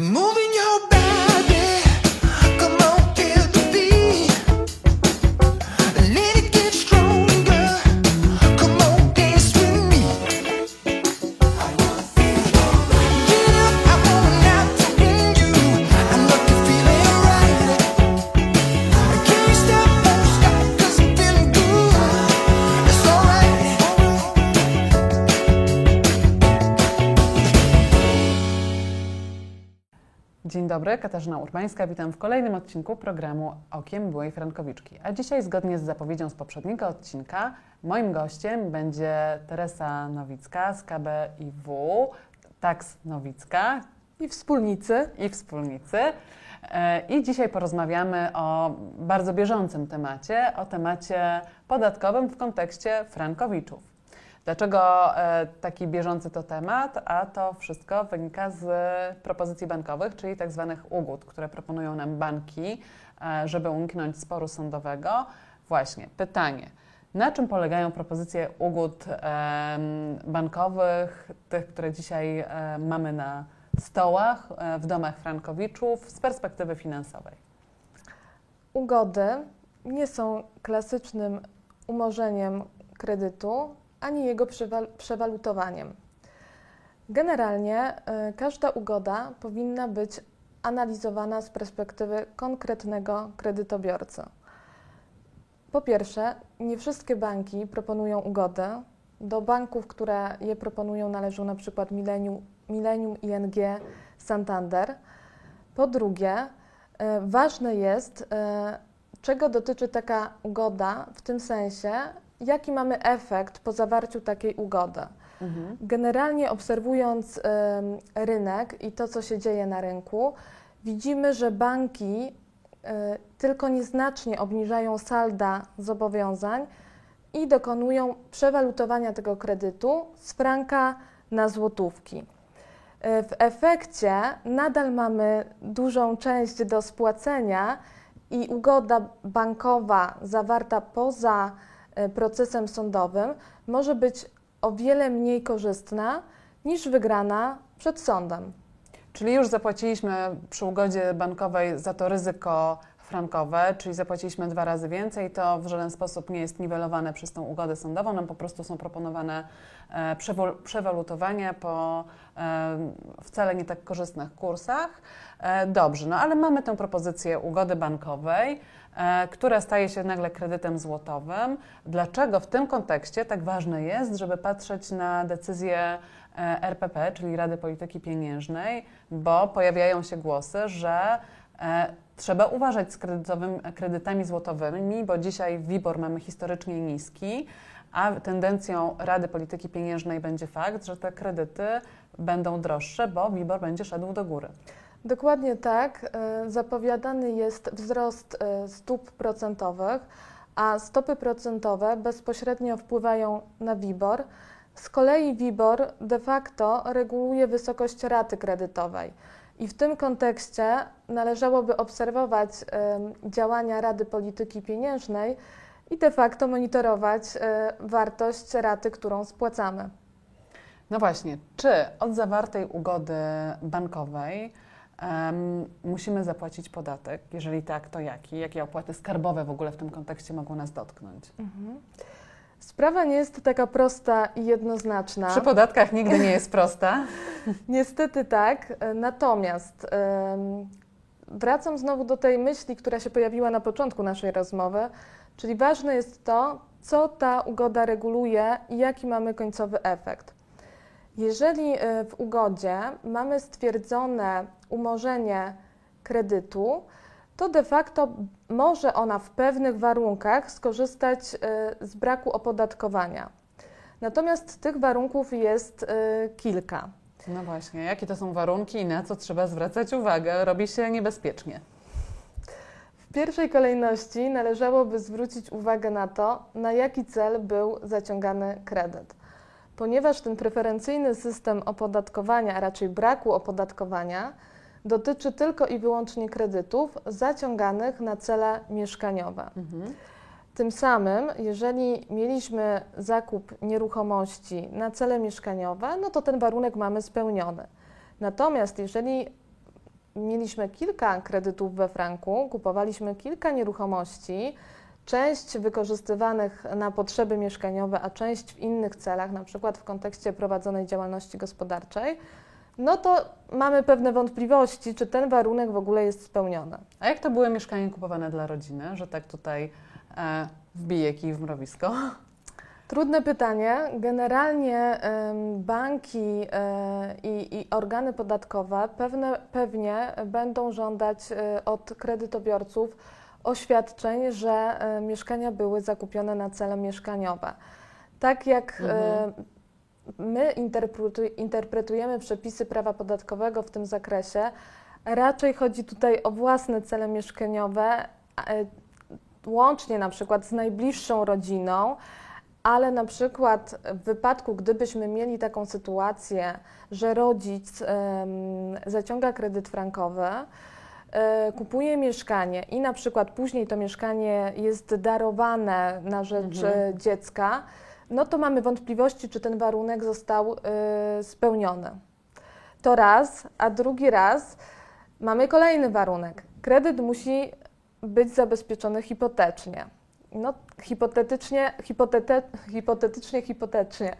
Move Katarzyna Urbańska. Witam w kolejnym odcinku programu Okiem Byłej Frankowiczki. A dzisiaj, zgodnie z zapowiedzią z poprzedniego odcinka, moim gościem będzie Teresa Nowicka z KBIW, Tax Nowicka i wspólnicy. i wspólnicy. E, I dzisiaj porozmawiamy o bardzo bieżącym temacie, o temacie podatkowym w kontekście frankowiczów. Dlaczego e, taki bieżący to temat? A to wszystko wynika z propozycji bankowych, czyli tak zwanych ugód, które proponują nam banki, e, żeby uniknąć sporu sądowego. Właśnie, pytanie. Na czym polegają propozycje ugód bankowych, tych, które dzisiaj e, mamy na stołach w domach frankowiczów z perspektywy finansowej? Ugody nie są klasycznym umorzeniem kredytu ani jego przewal- przewalutowaniem. Generalnie y, każda ugoda powinna być analizowana z perspektywy konkretnego kredytobiorcy. Po pierwsze, nie wszystkie banki proponują ugodę. Do banków, które je proponują, należą na przykład Millennium, Millennium ING, Santander. Po drugie, e, ważne jest, e, czego dotyczy taka ugoda, w tym sensie, jaki mamy efekt po zawarciu takiej ugody. Mhm. Generalnie obserwując em, rynek i to, co się dzieje na rynku, widzimy, że banki e, tylko nieznacznie obniżają salda zobowiązań i dokonują przewalutowania tego kredytu z franka na złotówki. E, W efekcie nadal mamy dużą część do spłacenia i ugoda bankowa zawarta poza procesem sądowym może być o wiele mniej korzystna niż wygrana przed sądem. Czyli już zapłaciliśmy przy ugodzie bankowej za to ryzyko frankowe, czyli zapłaciliśmy dwa razy więcej, to w żaden sposób nie jest niwelowane przez tą ugodę sądową, nam po prostu są proponowane e, przewalutowania po e, wcale nie tak korzystnych kursach. E, dobrze, no ale mamy tę propozycję ugody bankowej, e, która staje się nagle kredytem złotowym. Dlaczego w tym kontekście tak ważne jest, żeby patrzeć na decyzję e, RPP, czyli Rady Polityki Pieniężnej, bo pojawiają się głosy, że e, trzeba uważać z kredytami złotowymi, bo dzisiaj WIBOR mamy historycznie niski, a tendencją Rady Polityki Pieniężnej będzie fakt, że te kredyty będą droższe, bo WIBOR będzie szedł do góry. Dokładnie tak. E, Zapowiadany jest wzrost e, stóp procentowych, a stopy procentowe bezpośrednio wpływają na WIBOR. Z kolei WIBOR de facto reguluje wysokość raty kredytowej. I w tym kontekście należałoby obserwować em, działania Rady Polityki Pieniężnej i de facto monitorować e, wartość raty, którą spłacamy. No właśnie, czy od zawartej ugody bankowej em, musimy zapłacić podatek? Jeżeli tak, to jaki? Jakie opłaty skarbowe w ogóle w tym kontekście mogą nas dotknąć? Sprawa nie jest taka prosta i jednoznaczna. Przy podatkach nigdy nie jest prosta. Niestety tak. Natomiast em, wracam znowu do tej myśli, która się pojawiła na początku naszej rozmowy, czyli ważne jest to, co ta ugoda reguluje i jaki mamy końcowy efekt. Jeżeli e, w ugodzie mamy stwierdzone umorzenie kredytu, to de facto może ona w pewnych warunkach skorzystać e, z braku opodatkowania. Natomiast tych warunków jest e, kilka. No właśnie, jakie to są warunki i na co trzeba zwracać uwagę? Robi się niebezpiecznie. W pierwszej kolejności należałoby zwrócić uwagę na to, na jaki cel był zaciągany kredyt. Ponieważ ten preferencyjny system opodatkowania, a raczej braku opodatkowania, dotyczy tylko i wyłącznie kredytów zaciąganych na cele mieszkaniowe. Mhm. Tym samym, jeżeli mieliśmy zakup nieruchomości na cele mieszkaniowe, no to ten warunek mamy spełniony. Natomiast jeżeli mieliśmy kilka kredytów we franku, kupowaliśmy kilka nieruchomości, część wykorzystywanych na potrzeby mieszkaniowe, a część w innych celach, na przykład w kontekście prowadzonej działalności gospodarczej, no to mamy pewne wątpliwości, czy ten warunek w ogóle jest spełniony. A jak to były mieszkania kupowane dla rodziny, że tak tutaj e, wbije kij w mrowisko? Trudne pytanie. Generalnie banki e, i, i organy podatkowe pewne, pewnie będą żądać e, od kredytobiorców oświadczeń, że e, mieszkania były zakupione na cele mieszkaniowe. Tak jak e, my interpretu- interpretujemy przepisy prawa podatkowego w tym zakresie, raczej chodzi tutaj o własne cele mieszkaniowe, e, łącznie na przykład z najbliższą rodziną, ale na przykład w wypadku, gdybyśmy mieli taką sytuację, że rodzic zaciąga kredyt frankowy, e, kupuje mieszkanie i na przykład później to mieszkanie jest darowane na rzecz Mhm. dziecka, no to mamy wątpliwości, czy ten warunek został e, spełniony. To raz, a drugi raz mamy kolejny warunek. Kredyt musi być zabezpieczony hipotecznie. No, hipotetycznie, hipotete, hipotetycznie, hipotetycznie.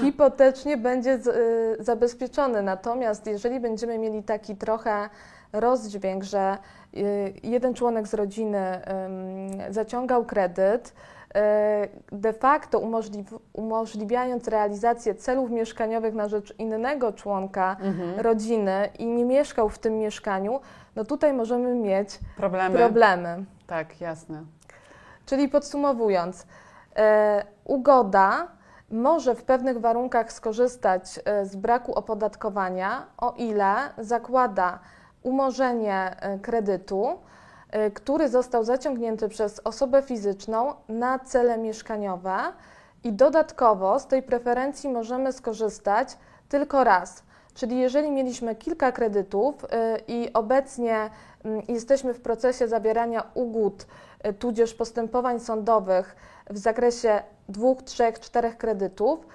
Hipotecznie będzie z, y, zabezpieczony. Natomiast jeżeli będziemy mieli taki trochę rozdźwięk, że y, jeden członek z rodziny ym, zaciągał kredyt, y, de facto umożliw, umożliwiając realizację celów mieszkaniowych na rzecz innego członka Mhm. rodziny i nie mieszkał w tym mieszkaniu, no tutaj możemy mieć Problemy? problemy. Tak, jasne. Czyli podsumowując, e, ugoda może w pewnych warunkach skorzystać e, z braku opodatkowania, o ile zakłada umorzenie e, kredytu, e, który został zaciągnięty przez osobę fizyczną na cele mieszkaniowe i dodatkowo z tej preferencji możemy skorzystać tylko raz. Czyli jeżeli mieliśmy kilka kredytów y, i obecnie mm, jesteśmy w procesie zawierania ugód, y, tudzież postępowań sądowych w zakresie dwóch, trzech, czterech kredytów,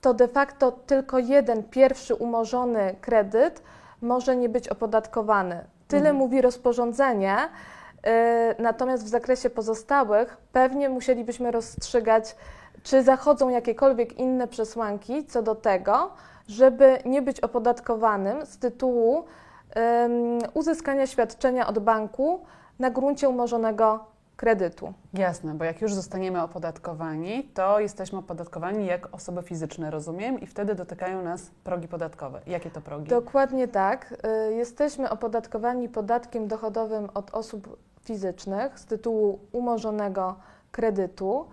to de facto tylko jeden pierwszy umorzony kredyt może nie być opodatkowany. Tyle Mhm. mówi rozporządzenie. y, Natomiast w zakresie pozostałych pewnie musielibyśmy rozstrzygać, czy zachodzą jakiekolwiek inne przesłanki co do tego, żeby nie być opodatkowanym z tytułu em, uzyskania świadczenia od banku na gruncie umorzonego kredytu. Jasne, bo jak już zostaniemy opodatkowani, to jesteśmy opodatkowani jak osoby fizyczne, rozumiem, i wtedy dotykają nas progi podatkowe. Jakie to progi? Dokładnie tak. Y, Jesteśmy opodatkowani podatkiem dochodowym od osób fizycznych z tytułu umorzonego kredytu.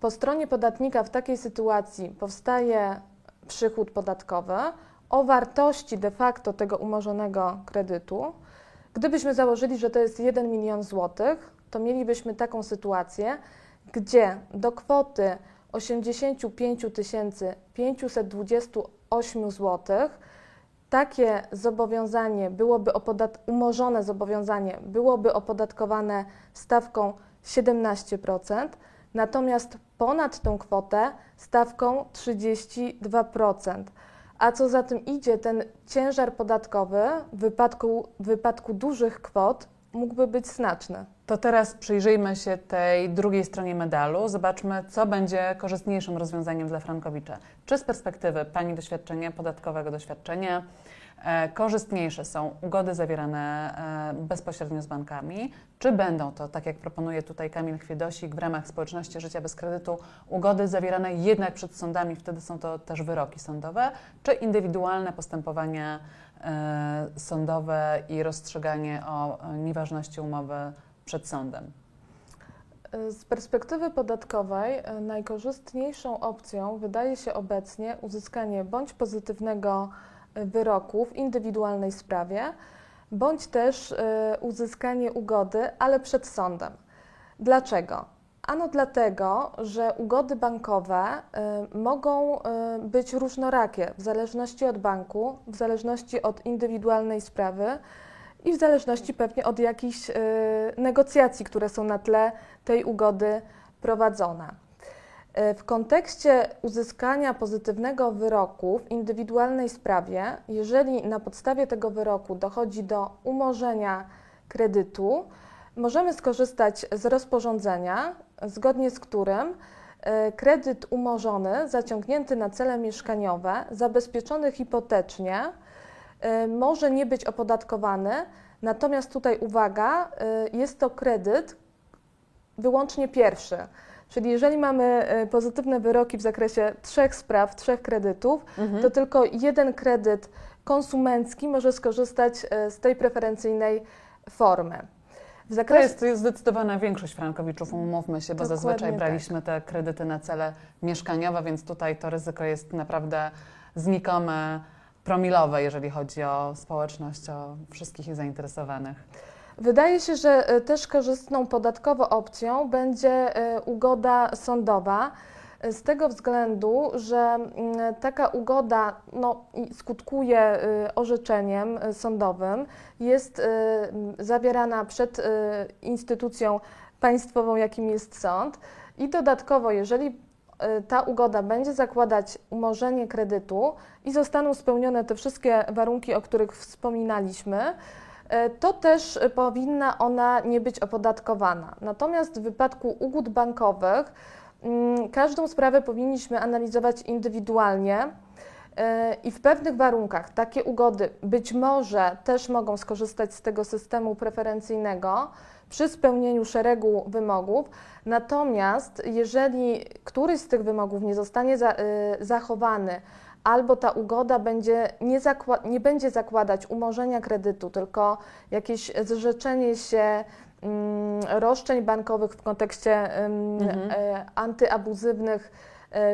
Po stronie podatnika w takiej sytuacji powstaje przychód podatkowy o wartości de facto tego umorzonego kredytu. Gdybyśmy założyli, że to jest 1 milion złotych, to mielibyśmy taką sytuację, gdzie do kwoty 85 528 zł takie zobowiązanie byłoby opodat- umorzone zobowiązanie byłoby opodatkowane stawką 17%, natomiast ponad tą kwotę stawką 32%. A co za tym idzie, ten ciężar podatkowy w wypadku, w wypadku dużych kwot mógłby być znaczny. To teraz przyjrzyjmy się tej drugiej stronie medalu. Zobaczmy, co będzie korzystniejszym rozwiązaniem dla Frankowicza. Czy z perspektywy Pani doświadczenia, podatkowego doświadczenia, korzystniejsze są ugody zawierane e, bezpośrednio z bankami? Czy będą to, tak jak proponuje tutaj Kamil Chwiedosik w ramach społeczności życia bez kredytu, ugody zawierane jednak przed sądami, wtedy są to też wyroki sądowe, czy indywidualne postępowania e, sądowe i rozstrzyganie o e, nieważności umowy przed sądem. Z perspektywy podatkowej e, najkorzystniejszą opcją wydaje się obecnie uzyskanie bądź pozytywnego e, wyroku w indywidualnej sprawie, bądź też e, uzyskanie ugody, ale przed sądem. Dlaczego? Ano dlatego, że ugody bankowe e, mogą e, być różnorakie w zależności od banku, w zależności od indywidualnej sprawy i w zależności pewnie od jakichś negocjacji, które są na tle tej ugody prowadzone. E, W kontekście uzyskania pozytywnego wyroku w indywidualnej sprawie, jeżeli na podstawie tego wyroku dochodzi do umorzenia kredytu, możemy skorzystać z rozporządzenia, zgodnie z którym e, kredyt umorzony, zaciągnięty na cele mieszkaniowe, zabezpieczony hipotecznie, e, może nie być opodatkowany. Natomiast tutaj uwaga, jest to kredyt wyłącznie pierwszy. Czyli jeżeli mamy e, pozytywne wyroki w zakresie trzech spraw, trzech kredytów, Mhm. to tylko jeden kredyt konsumencki może skorzystać e, z tej preferencyjnej formy. W To zakresie jest, to jest zdecydowana większość frankowiczów, umówmy się, bo Dokładnie zazwyczaj tak. braliśmy te kredyty na cele mieszkaniowe, więc tutaj to ryzyko jest naprawdę znikome, promilowe, jeżeli chodzi o społeczność, o wszystkich zainteresowanych. Wydaje się, że e, też korzystną podatkowo opcją będzie e, ugoda sądowa. e, Z tego względu, że taka ugoda no, skutkuje orzeczeniem sądowym, jest zawierana przed instytucją państwową, jakim jest sąd. I dodatkowo, jeżeli ta ugoda będzie zakładać umorzenie kredytu i zostaną spełnione te wszystkie warunki, o których wspominaliśmy, to też e, powinna ona nie być opodatkowana. Natomiast w wypadku ugód bankowych mm, każdą sprawę powinniśmy analizować indywidualnie. e, I w pewnych warunkach takie ugody być może też mogą skorzystać z tego systemu preferencyjnego przy spełnieniu szeregu wymogów. Natomiast jeżeli któryś z tych wymogów nie zostanie za, zachowany, albo ta ugoda będzie nie, nie będzie zakładać umorzenia kredytu, tylko jakieś zrzeczenie się mm, roszczeń bankowych w kontekście ym, Mhm. e, antyabuzywnych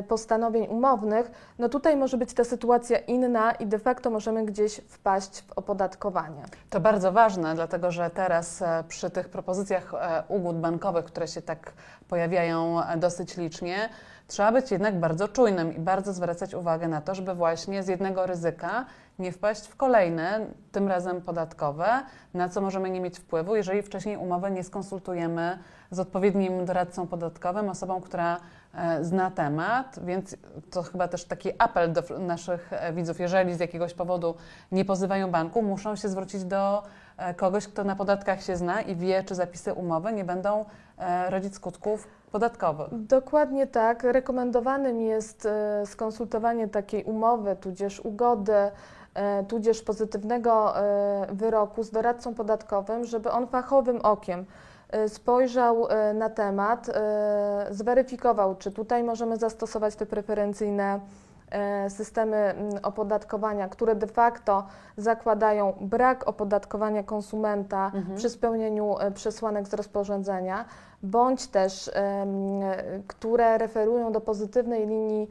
postanowień umownych, no tutaj może być ta sytuacja inna i de facto możemy gdzieś wpaść w opodatkowanie. To bardzo ważne, dlatego że teraz e, przy tych propozycjach e, ugód bankowych, które się tak pojawiają e, dosyć licznie, trzeba być jednak bardzo czujnym i bardzo zwracać uwagę na to, żeby właśnie z jednego ryzyka nie wpaść w kolejne, tym razem podatkowe, na co możemy nie mieć wpływu, jeżeli wcześniej umowę nie skonsultujemy z odpowiednim doradcą podatkowym, osobą, która e, zna temat, więc to chyba też taki apel do naszych e, widzów, jeżeli z jakiegoś powodu nie pozywają banku, muszą się zwrócić do e, kogoś, kto na podatkach się zna i wie, czy zapisy umowy nie będą e, rodzić skutków podatkowych. Dokładnie tak. Rekomendowanym jest e, skonsultowanie takiej umowy, tudzież ugody, e, tudzież pozytywnego e, wyroku z doradcą podatkowym, żeby on fachowym okiem e, spojrzał e, na temat, e, zweryfikował, czy tutaj możemy zastosować te preferencyjne e, systemy opodatkowania, które de facto zakładają brak opodatkowania konsumenta Mhm. przy spełnieniu e, przesłanek z rozporządzenia, bądź też e, które referują do pozytywnej linii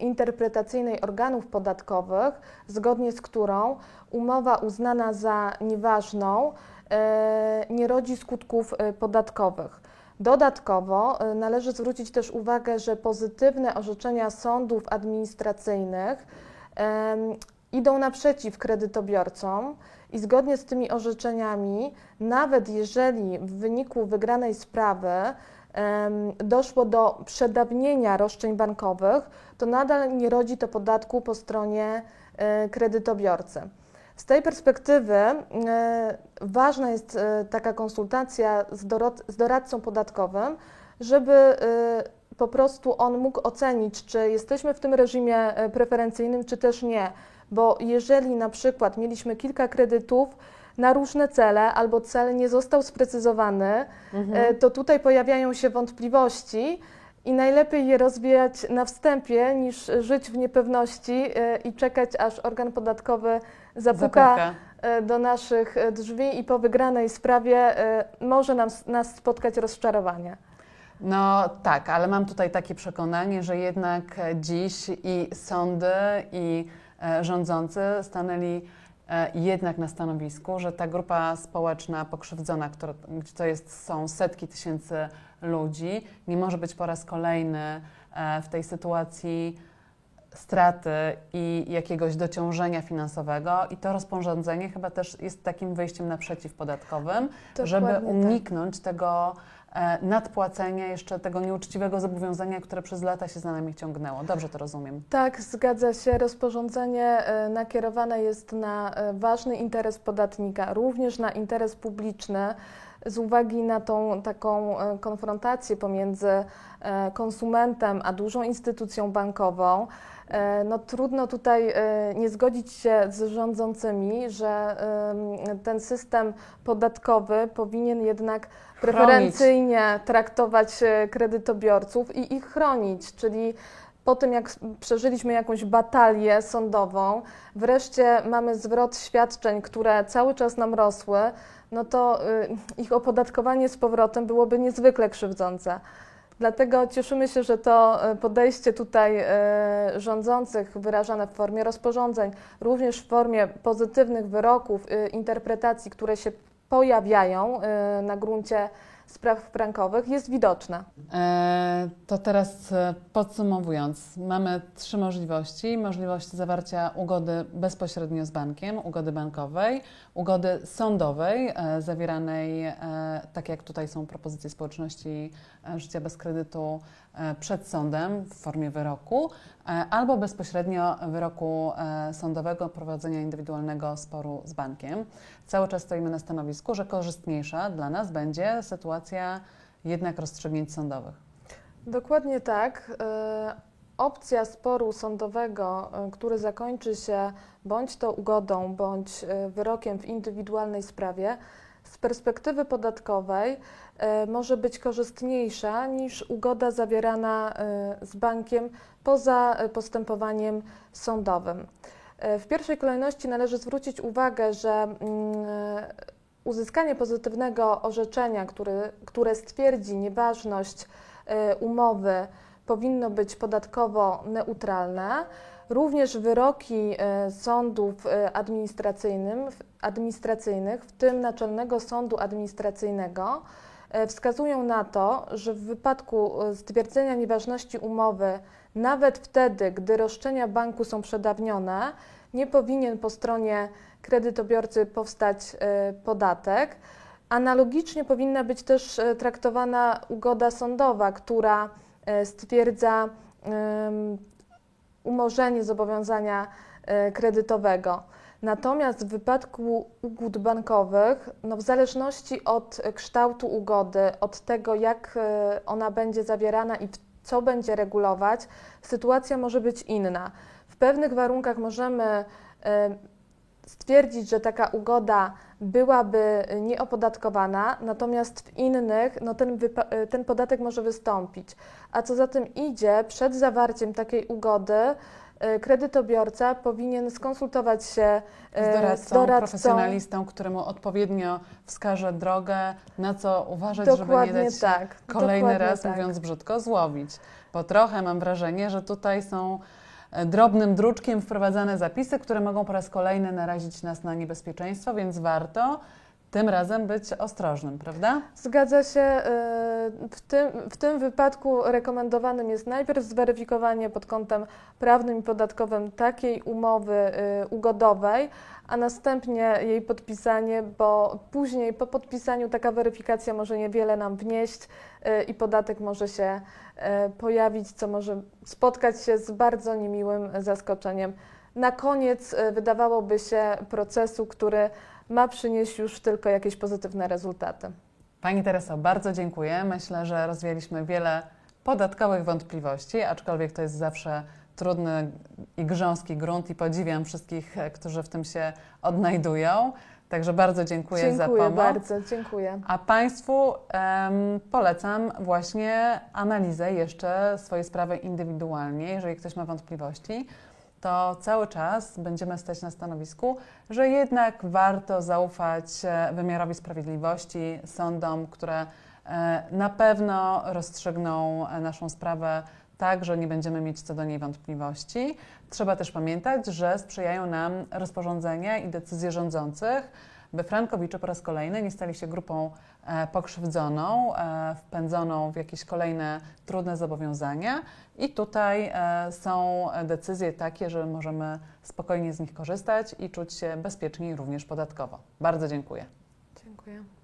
interpretacyjnej organów podatkowych, zgodnie z którą umowa uznana za nieważną e, nie rodzi skutków e, podatkowych. Dodatkowo e, należy zwrócić też uwagę, że pozytywne orzeczenia sądów administracyjnych idą naprzeciw kredytobiorcom i zgodnie z tymi orzeczeniami, nawet jeżeli w wyniku wygranej sprawy doszło do przedawnienia roszczeń bankowych, to nadal nie rodzi to podatku po stronie e, kredytobiorcy. Z tej perspektywy e, ważna jest e, taka konsultacja z, dorad, z doradcą podatkowym, żeby e, po prostu on mógł ocenić, czy jesteśmy w tym reżimie preferencyjnym, czy też nie. Bo jeżeli na przykład mieliśmy kilka kredytów na różne cele, albo cel nie został sprecyzowany, e, to tutaj pojawiają się wątpliwości i najlepiej je rozwijać na wstępie, niż żyć w niepewności e, i czekać, aż organ podatkowy zapuka Zapycha. e, do naszych e, drzwi i po wygranej sprawie może nam, nas spotkać rozczarowanie. No tak, ale mam tutaj takie przekonanie, że jednak dziś i sądy, i rządzący stanęli jednak na stanowisku, że ta grupa społeczna pokrzywdzona, która, gdzie to jest, są setki tysięcy ludzi, nie może być po raz kolejny e, w tej sytuacji straty i jakiegoś dociążenia finansowego i to rozporządzenie chyba też jest takim wyjściem naprzeciw podatkowym, żeby Dokładnie tak. uniknąć tego e, nadpłacenia jeszcze tego nieuczciwego zobowiązania, które przez lata się za nami ciągnęło. Dobrze to rozumiem. Tak, zgadza się. Rozporządzenie e, nakierowane jest na e, ważny interes podatnika, również na interes publiczny, z uwagi na tą taką e, konfrontację pomiędzy e, konsumentem a dużą instytucją bankową. E, No, trudno tutaj e, nie zgodzić się z rządzącymi, że ten system podatkowy powinien jednak Chronić. preferencyjnie traktować e, kredytobiorców i ich chronić, czyli po tym, jak przeżyliśmy jakąś batalię sądową, wreszcie mamy zwrot świadczeń, które cały czas nam rosły, no to y, ich opodatkowanie z powrotem byłoby niezwykle krzywdzące. Dlatego cieszymy się, że to y, podejście tutaj y, rządzących wyrażane w formie rozporządzeń, również w formie pozytywnych wyroków, y, interpretacji, które się pojawiają na gruncie spraw frankowych, jest widoczne. E, To teraz e, podsumowując, mamy trzy możliwości. Możliwość zawarcia ugody bezpośrednio z bankiem, ugody bankowej, ugody sądowej, e, zawieranej, tak jak tutaj są propozycje społeczności życia bez kredytu, przed sądem w formie wyroku, e, albo bezpośrednio wyroku e, sądowego prowadzenia indywidualnego sporu z bankiem. Cały czas stoimy na stanowisku, że korzystniejsza dla nas będzie sytuacja jednak rozstrzygnięć sądowych. Dokładnie tak. E, Opcja sporu sądowego, e, który zakończy się bądź to ugodą, bądź e, wyrokiem w indywidualnej sprawie, z perspektywy podatkowej e, może być korzystniejsza niż ugoda zawierana e, z bankiem poza e, postępowaniem sądowym. W pierwszej kolejności należy zwrócić uwagę, że mm, uzyskanie pozytywnego orzeczenia, który, które stwierdzi nieważność umowy, powinno być podatkowo neutralne. Również wyroki e, sądów e, administracyjnych, w tym Naczelnego Sądu Administracyjnego, e, wskazują na to, że w wypadku stwierdzenia nieważności umowy, nawet wtedy, gdy roszczenia banku są przedawnione, nie powinien po stronie kredytobiorcy powstać podatek. Analogicznie powinna być też traktowana ugoda sądowa, która stwierdza umorzenie zobowiązania e, kredytowego. Natomiast w wypadku ugód bankowych, no w zależności od kształtu ugody, od tego jak e, ona będzie zawierana i co będzie regulować, sytuacja może być inna. W pewnych warunkach możemy e, stwierdzić, że taka ugoda byłaby nieopodatkowana, natomiast w innych no ten, e, ten podatek może wystąpić. A co za tym idzie, przed zawarciem takiej ugody e, kredytobiorca powinien skonsultować się e, Z doradcą, profesjonalistą, któremu odpowiednio wskaże drogę, na co uważać, żeby nie Dokładnie dać tak. kolejny dokładnie raz, tak. mówiąc brzydko, złowić. Bo trochę mam wrażenie, że tutaj są drobnym druczkiem wprowadzane zapisy, które mogą po raz kolejny narazić nas na niebezpieczeństwo, więc warto tym razem być ostrożnym, prawda? Zgadza się. e, W tym, w tym wypadku rekomendowanym jest najpierw zweryfikowanie pod kątem prawnym i podatkowym takiej umowy e, ugodowej, a następnie jej podpisanie, bo później po podpisaniu taka weryfikacja może niewiele nam wnieść e, i podatek może się pojawić, co może spotkać się z bardzo niemiłym zaskoczeniem. Na koniec wydawałoby się procesu, który ma przynieść już tylko jakieś pozytywne rezultaty. Pani Tereso, bardzo dziękuję. Myślę, że rozwialiśmy wiele podatkowych wątpliwości, aczkolwiek to jest zawsze trudny i grząski grunt i podziwiam wszystkich, e, którzy w tym się odnajdują. Także bardzo dziękuję, za Dziękuję pomoc. bardzo, dziękuję. A Państwu em, polecam właśnie analizę jeszcze swojej sprawy indywidualnie. Jeżeli ktoś ma wątpliwości, to cały czas będziemy stać na stanowisku, że jednak warto zaufać e, wymiarowi sprawiedliwości, sądom, które e, na pewno rozstrzygną e, naszą sprawę tak, że nie będziemy mieć co do niej wątpliwości. Trzeba też pamiętać, że sprzyjają nam rozporządzenia i decyzje rządzących, by Frankowicze po raz kolejny nie stali się grupą e, pokrzywdzoną, e, wpędzoną w jakieś kolejne trudne zobowiązania. I tutaj e, są decyzje takie, że możemy spokojnie z nich korzystać i czuć się bezpieczniej również podatkowo. Bardzo dziękuję. Dziękuję.